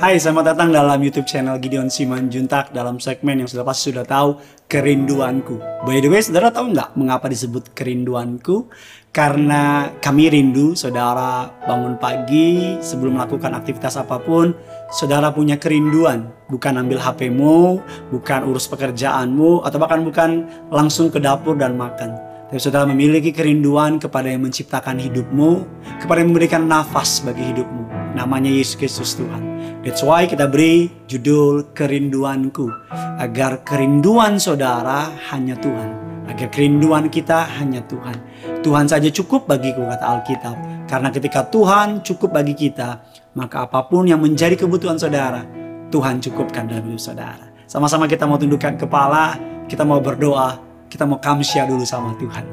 Hai, selamat datang dalam YouTube channel Gideon Siman Juntak dalam segmen yang sudah pasti sudah tahu kerinduanku. By the way, saudara tahu nggak mengapa disebut kerinduanku? Karena kami rindu, saudara bangun pagi sebelum melakukan aktivitas apa pun, saudara punya kerinduan. Bukan ambil HPmu, bukan urus pekerjaanmu, atau bahkan bukan langsung ke dapur dan makan. Tapi saudara memiliki kerinduan kepada yang menciptakan hidupmu, kepada yang memberikan nafas bagi hidupmu. Namanya Yesus Kristus Tuhan. That's why kita beri judul kerinduanku. Agar kerinduan saudara hanya Tuhan. Agar kerinduan kita hanya Tuhan. Tuhan saja cukup bagiku kata Alkitab. Karena ketika Tuhan cukup bagi kita, maka apa pun yang menjadi kebutuhan saudara, Tuhan cukupkan dalam hidup saudara. Sama-sama kita mau tundukkan kepala, kita mau berdoa, kita mau kamsya dulu sama Tuhan.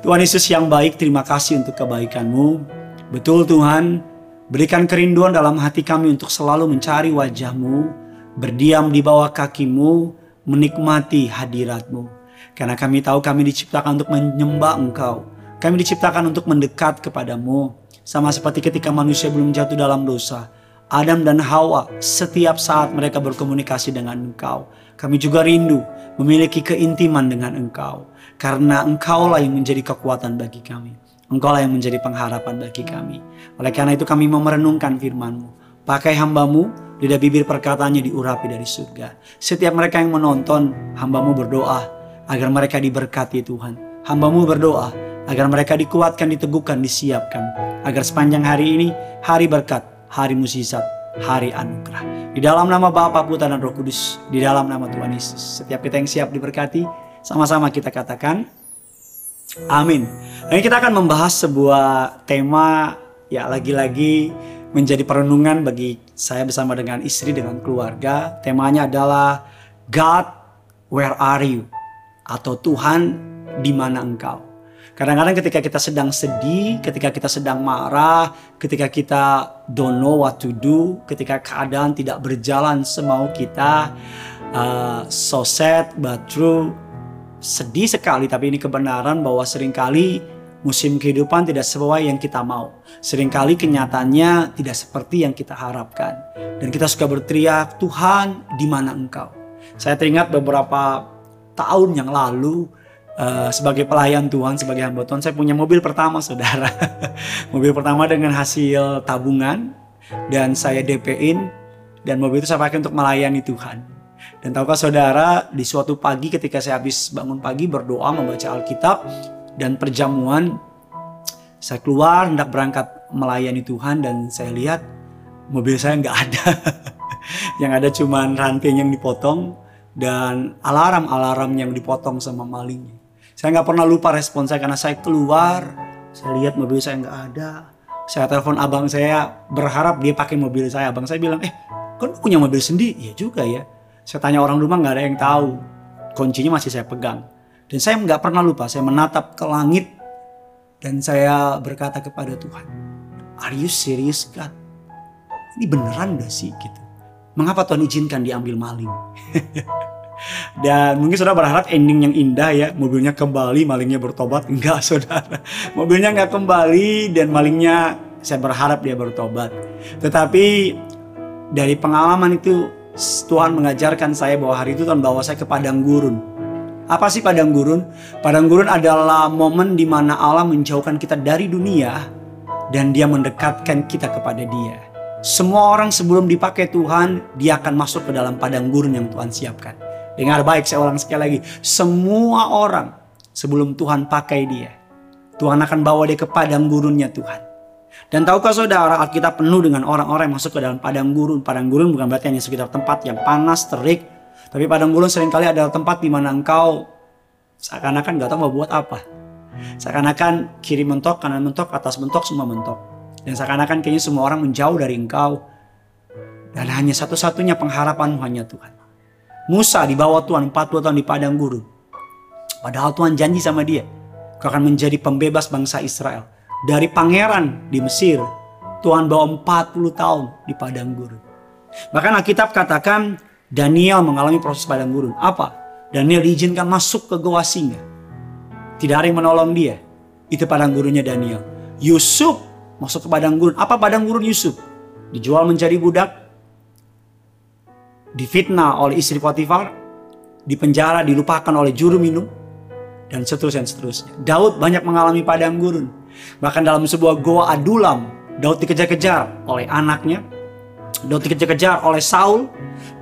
Tuhan Yesus yang baik, terima kasih untuk kebaikanmu. Betul Tuhan, Berikan kerinduan dalam hati kami untuk selalu mencari wajahmu, berdiam di bawah kakimu, menikmati hadiratmu. Karena kami tahu kami diciptakan untuk menyembah engkau. Kami diciptakan untuk mendekat kepadamu. Sama seperti ketika manusia belum jatuh dalam dosa. Adam dan Hawa setiap saat mereka berkomunikasi dengan engkau. Kami juga rindu memiliki keintiman dengan engkau. Karena engkaulah yang menjadi kekuatan bagi kami. Engkaulah yang menjadi pengharapan bagi kami. Oleh karena itu kami mau merenungkan firman-Mu. Pakai hambamu, lidah bibir perkataannya diurapi dari surga. Setiap mereka yang menonton, hambamu berdoa agar mereka diberkati Tuhan. Hambamu berdoa agar mereka dikuatkan, diteguhkan, disiapkan. Agar sepanjang hari ini, hari berkat, hari musisat, hari anugerah. Di dalam nama Bapa, Putra, dan Roh Kudus. Di dalam nama Tuhan Yesus. Setiap kita yang siap diberkati, sama-sama kita katakan, Amin. Ini kita akan membahas sebuah tema ya lagi-lagi menjadi perenungan bagi saya bersama dengan istri dengan keluarga. Temanya adalah God, where are you? Atau Tuhan, di mana engkau? Kadang-kadang ketika kita sedang sedih, ketika kita sedang marah, ketika kita don't know what to do, ketika keadaan tidak berjalan semau kita, uh, so sad but true, sedih sekali tapi ini kebenaran bahwa sering kali musim kehidupan tidak sesuai yang kita mau. Seringkali kenyataannya tidak seperti yang kita harapkan. Dan kita suka berteriak, Tuhan di mana engkau? Saya teringat beberapa tahun yang lalu uh, sebagai pelayan Tuhan, sebagai hamba Tuhan, saya punya mobil pertama saudara. mobil pertama dengan hasil tabungan dan saya DP-in dan mobil itu saya pakai untuk melayani Tuhan. Dan tahukah saudara, di suatu pagi ketika saya habis bangun pagi berdoa membaca Alkitab dan perjamuan, saya keluar hendak berangkat melayani Tuhan dan saya lihat mobil saya nggak ada. yang ada cuma ranting yang dipotong dan alarm-alarm yang dipotong sama malingnya. Saya nggak pernah lupa respon saya karena saya keluar, saya lihat mobil saya nggak ada. Saya telepon abang saya berharap dia pakai mobil saya. Abang saya bilang, eh kan punya mobil sendiri? Ya juga ya. Saya tanya orang rumah nggak ada yang tahu. Kuncinya masih saya pegang. Dan saya nggak pernah lupa, saya menatap ke langit dan saya berkata kepada Tuhan, Are you serious God? Ini beneran gak sih gitu? Mengapa Tuhan izinkan diambil maling? Dan mungkin saudara berharap ending yang indah ya, mobilnya kembali, malingnya bertobat. Enggak saudara, mobilnya nggak kembali dan malingnya saya berharap dia bertobat. Tetapi dari pengalaman itu Tuhan mengajarkan saya bahwa hari itu Tuhan bawa saya ke padang gurun. Apa sih padang gurun? Padang gurun adalah momen di mana Allah menjauhkan kita dari dunia dan dia mendekatkan kita kepada dia. Semua orang sebelum dipakai Tuhan, dia akan masuk ke dalam padang gurun yang Tuhan siapkan. Dengar baik saya ulang sekali lagi. Semua orang sebelum Tuhan pakai dia, Tuhan akan bawa dia ke padang gurunnya Tuhan. Dan tahukah saudara Alkitab penuh dengan orang-orang yang masuk ke dalam padang gurun. Padang gurun bukan berarti hanya sekitar tempat yang panas, terik. Tapi padang gurun sering kali adalah tempat di mana engkau seakan-akan gak tahu mau buat apa. Seakan-akan kiri mentok, kanan mentok, atas mentok, semua mentok. Dan seakan-akan kayaknya semua orang menjauh dari engkau. Dan hanya satu-satunya pengharapan hanya Tuhan. Musa dibawa Tuhan 40 tahun di padang gurun. Padahal Tuhan janji sama dia. Kau akan menjadi pembebas bangsa Israel dari pangeran di Mesir, Tuhan bawa 40 tahun di padang gurun. Bahkan Alkitab katakan Daniel mengalami proses padang gurun. Apa? Daniel diizinkan masuk ke goa singa. Tidak ada yang menolong dia. Itu padang gurunnya Daniel. Yusuf masuk ke padang gurun. Apa padang gurun Yusuf? Dijual menjadi budak. difitnah oleh istri Potifar, dipenjara, dilupakan oleh juru minum, dan seterusnya dan seterusnya. Daud banyak mengalami padang gurun. Bahkan dalam sebuah goa Adulam, Daud dikejar-kejar oleh anaknya, Daud dikejar-kejar oleh Saul,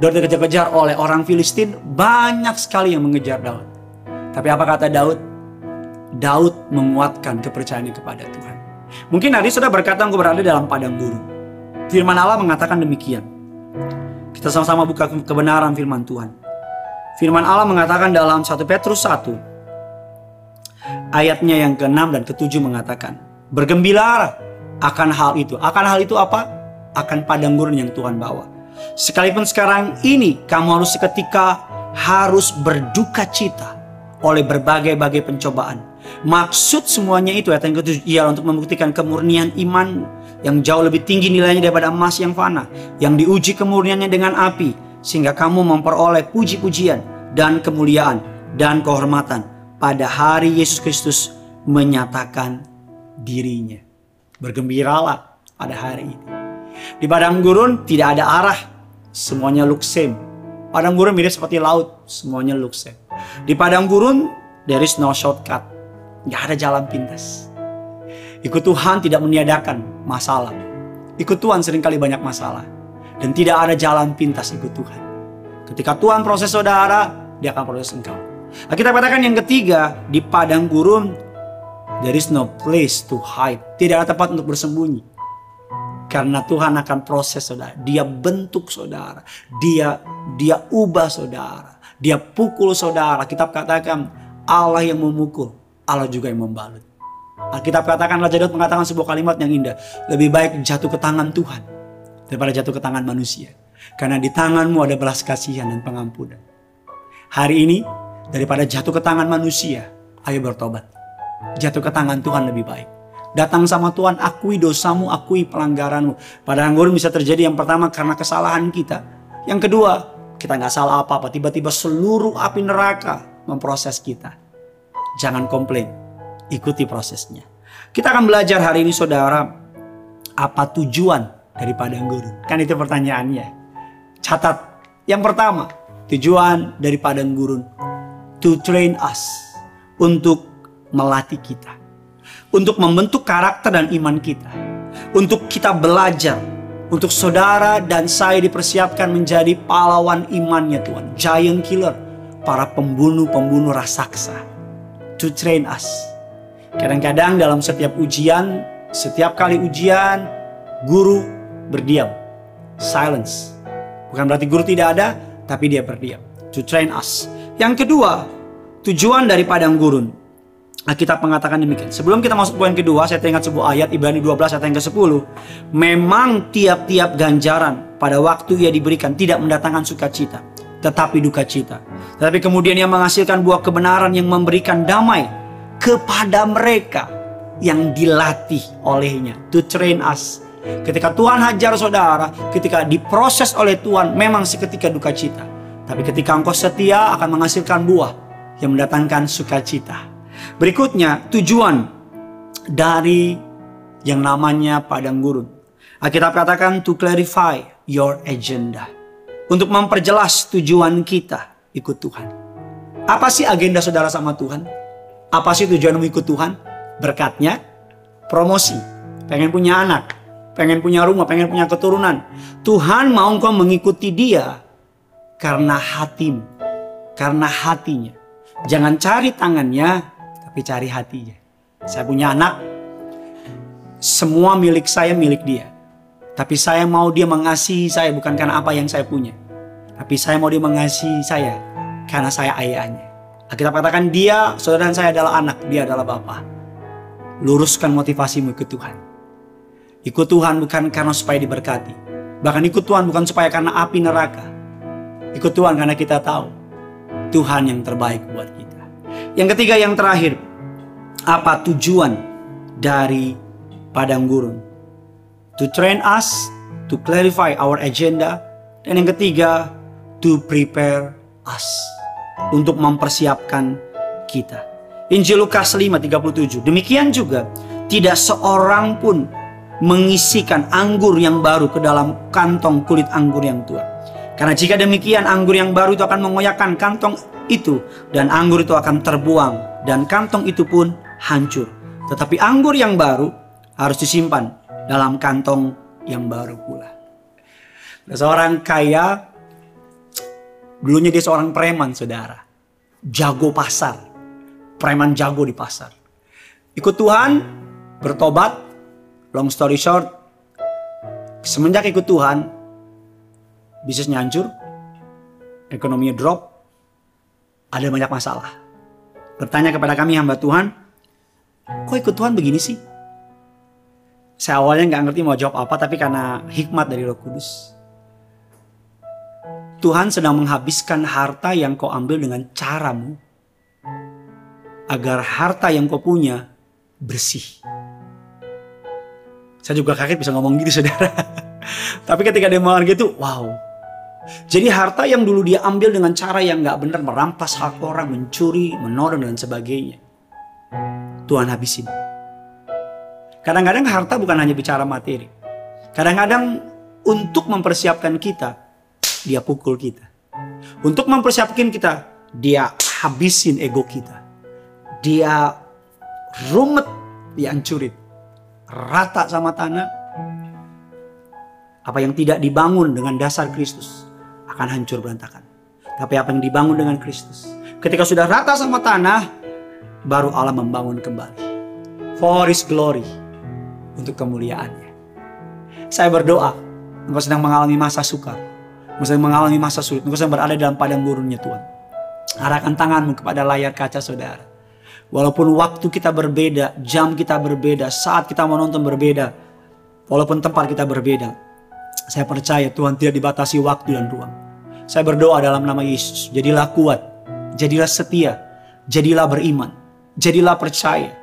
Daud dikejar-kejar oleh orang Filistin, banyak sekali yang mengejar Daud. Tapi apa kata Daud? Daud menguatkan kepercayaannya kepada Tuhan. Mungkin hari sudah berkata engkau berada dalam padang gurun. Firman Allah mengatakan demikian. Kita sama-sama buka kebenaran firman Tuhan. Firman Allah mengatakan dalam 1 Petrus 1 ayatnya yang ke-6 dan ke-7 mengatakan, "Bergembiralah akan hal itu." Akan hal itu apa? Akan padang gurun yang Tuhan bawa. Sekalipun sekarang ini kamu harus seketika harus berduka cita oleh berbagai-bagai pencobaan. Maksud semuanya itu ayat yang ketujuh ialah untuk membuktikan kemurnian iman yang jauh lebih tinggi nilainya daripada emas yang fana, yang diuji kemurniannya dengan api, sehingga kamu memperoleh puji-pujian dan kemuliaan dan kehormatan pada hari Yesus Kristus menyatakan dirinya. Bergembiralah pada hari ini. Di padang gurun tidak ada arah, semuanya luksem. Padang gurun mirip seperti laut, semuanya luksem. Di padang gurun there is no shortcut, nggak ada jalan pintas. Ikut Tuhan tidak meniadakan masalah. Ikut Tuhan sering kali banyak masalah. Dan tidak ada jalan pintas ikut Tuhan. Ketika Tuhan proses saudara, dia akan proses engkau. Nah, kita katakan yang ketiga, di padang gurun, there is no place to hide. Tidak ada tempat untuk bersembunyi. Karena Tuhan akan proses saudara. Dia bentuk saudara. Dia dia ubah saudara. Dia pukul saudara. Kita katakan Allah yang memukul. Allah juga yang membalut. Alkitab katakan Raja Daud mengatakan sebuah kalimat yang indah. Lebih baik jatuh ke tangan Tuhan daripada jatuh ke tangan manusia. Karena di tanganmu ada belas kasihan dan pengampunan. Hari ini daripada jatuh ke tangan manusia, ayo bertobat. Jatuh ke tangan Tuhan lebih baik. Datang sama Tuhan, akui dosamu, akui pelanggaranmu. Pada anggur bisa terjadi yang pertama karena kesalahan kita. Yang kedua, kita nggak salah apa-apa. Tiba-tiba seluruh api neraka memproses kita. Jangan komplain ikuti prosesnya. Kita akan belajar hari ini saudara, apa tujuan dari padang gurun? Kan itu pertanyaannya. Catat, yang pertama, tujuan dari padang gurun. To train us, untuk melatih kita. Untuk membentuk karakter dan iman kita. Untuk kita belajar, untuk saudara dan saya dipersiapkan menjadi pahlawan imannya Tuhan. Giant killer, para pembunuh-pembunuh raksasa. To train us Kadang-kadang dalam setiap ujian, setiap kali ujian, guru berdiam. Silence. Bukan berarti guru tidak ada, tapi dia berdiam. To train us. Yang kedua, tujuan dari padang gurun. Kita mengatakan demikian. Sebelum kita masuk poin kedua, saya teringat sebuah ayat Ibrani 12 ayat yang ke-10. Memang tiap-tiap ganjaran pada waktu ia diberikan tidak mendatangkan sukacita, tetapi duka cita. Tetapi kemudian ia menghasilkan buah kebenaran yang memberikan damai kepada mereka yang dilatih olehnya. To train us. Ketika Tuhan hajar saudara, ketika diproses oleh Tuhan, memang seketika duka cita. Tapi ketika engkau setia akan menghasilkan buah yang mendatangkan sukacita. Berikutnya, tujuan dari yang namanya padang gurun. Alkitab katakan to clarify your agenda. Untuk memperjelas tujuan kita ikut Tuhan. Apa sih agenda saudara sama Tuhan? Apa sih tujuan ikut Tuhan? Berkatnya, promosi, pengen punya anak, pengen punya rumah, pengen punya keturunan. Tuhan mau engkau mengikuti dia karena hatimu, karena hatinya. Jangan cari tangannya, tapi cari hatinya. Saya punya anak, semua milik saya milik dia. Tapi saya mau dia mengasihi saya bukan karena apa yang saya punya. Tapi saya mau dia mengasihi saya karena saya ayahnya. Kita katakan dia, saudara saya adalah anak, dia adalah Bapak. Luruskan motivasimu ke Tuhan. Ikut Tuhan bukan karena supaya diberkati. Bahkan ikut Tuhan bukan supaya karena api neraka. Ikut Tuhan karena kita tahu Tuhan yang terbaik buat kita. Yang ketiga, yang terakhir, apa tujuan dari padang gurun? To train us, to clarify our agenda, dan yang ketiga, to prepare us untuk mempersiapkan kita. Injil Lukas 5:37. Demikian juga tidak seorang pun mengisikan anggur yang baru ke dalam kantong kulit anggur yang tua. Karena jika demikian anggur yang baru itu akan mengoyakkan kantong itu dan anggur itu akan terbuang dan kantong itu pun hancur. Tetapi anggur yang baru harus disimpan dalam kantong yang baru pula. Seorang kaya dulunya dia seorang preman saudara. Jago pasar. Preman jago di pasar. Ikut Tuhan, bertobat, long story short, semenjak ikut Tuhan, bisnisnya hancur, ekonominya drop, ada banyak masalah. Bertanya kepada kami hamba Tuhan, kok ikut Tuhan begini sih? Saya awalnya nggak ngerti mau jawab apa, tapi karena hikmat dari Roh Kudus, Tuhan sedang menghabiskan harta yang kau ambil dengan caramu, agar harta yang kau punya bersih. Saya juga kaget bisa ngomong gitu saudara. Tapi ketika dia ngomong gitu, wow. Jadi harta yang dulu dia ambil dengan cara yang nggak benar, merampas hak orang, mencuri, menodong dan sebagainya. Tuhan habisin. Kadang-kadang harta bukan hanya bicara materi. Kadang-kadang untuk mempersiapkan kita, dia pukul kita. Untuk mempersiapkan kita, dia habisin ego kita. Dia rumet, dihancurin. Rata sama tanah. Apa yang tidak dibangun dengan dasar Kristus akan hancur berantakan. Tapi apa yang dibangun dengan Kristus, ketika sudah rata sama tanah, baru Allah membangun kembali. For His glory untuk kemuliaannya. Saya berdoa, engkau sedang mengalami masa sukar, engkau sedang mengalami masa sulit, engkau sedang berada dalam padang gurunnya Tuhan. Arahkan tanganmu kepada layar kaca saudara. Walaupun waktu kita berbeda, jam kita berbeda, saat kita menonton berbeda, walaupun tempat kita berbeda, saya percaya Tuhan tidak dibatasi waktu dan ruang. Saya berdoa dalam nama Yesus, jadilah kuat, jadilah setia, jadilah beriman, jadilah percaya,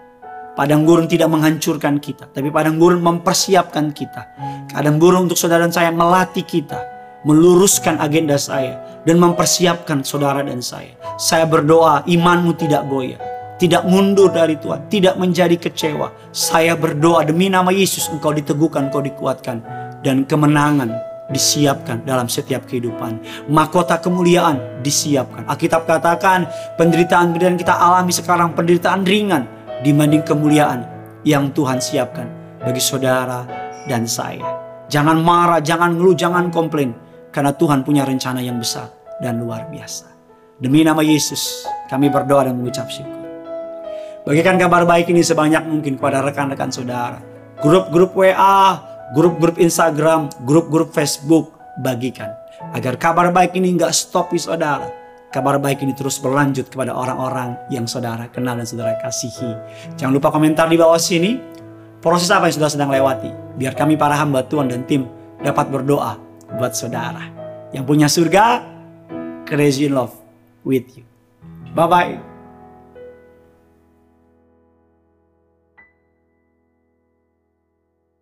Padang gurun tidak menghancurkan kita, tapi padang gurun mempersiapkan kita. Padang gurun untuk saudara dan saya melatih kita, meluruskan agenda saya, dan mempersiapkan saudara dan saya. Saya berdoa imanmu tidak goyah, tidak mundur dari Tuhan, tidak menjadi kecewa. Saya berdoa demi nama Yesus engkau diteguhkan, engkau dikuatkan, dan kemenangan disiapkan dalam setiap kehidupan. Mahkota kemuliaan disiapkan. Alkitab katakan penderitaan-penderitaan kita alami sekarang penderitaan ringan dibanding kemuliaan yang Tuhan siapkan bagi saudara dan saya. Jangan marah, jangan ngeluh, jangan komplain. Karena Tuhan punya rencana yang besar dan luar biasa. Demi nama Yesus, kami berdoa dan mengucap syukur. Bagikan kabar baik ini sebanyak mungkin kepada rekan-rekan saudara. Grup-grup WA, grup-grup Instagram, grup-grup Facebook, bagikan. Agar kabar baik ini nggak stop saudara kabar baik ini terus berlanjut kepada orang-orang yang saudara kenal dan saudara kasihi. Jangan lupa komentar di bawah sini, proses apa yang sudah sedang lewati. Biar kami para hamba Tuhan dan tim dapat berdoa buat saudara. Yang punya surga, crazy love with you. Bye-bye.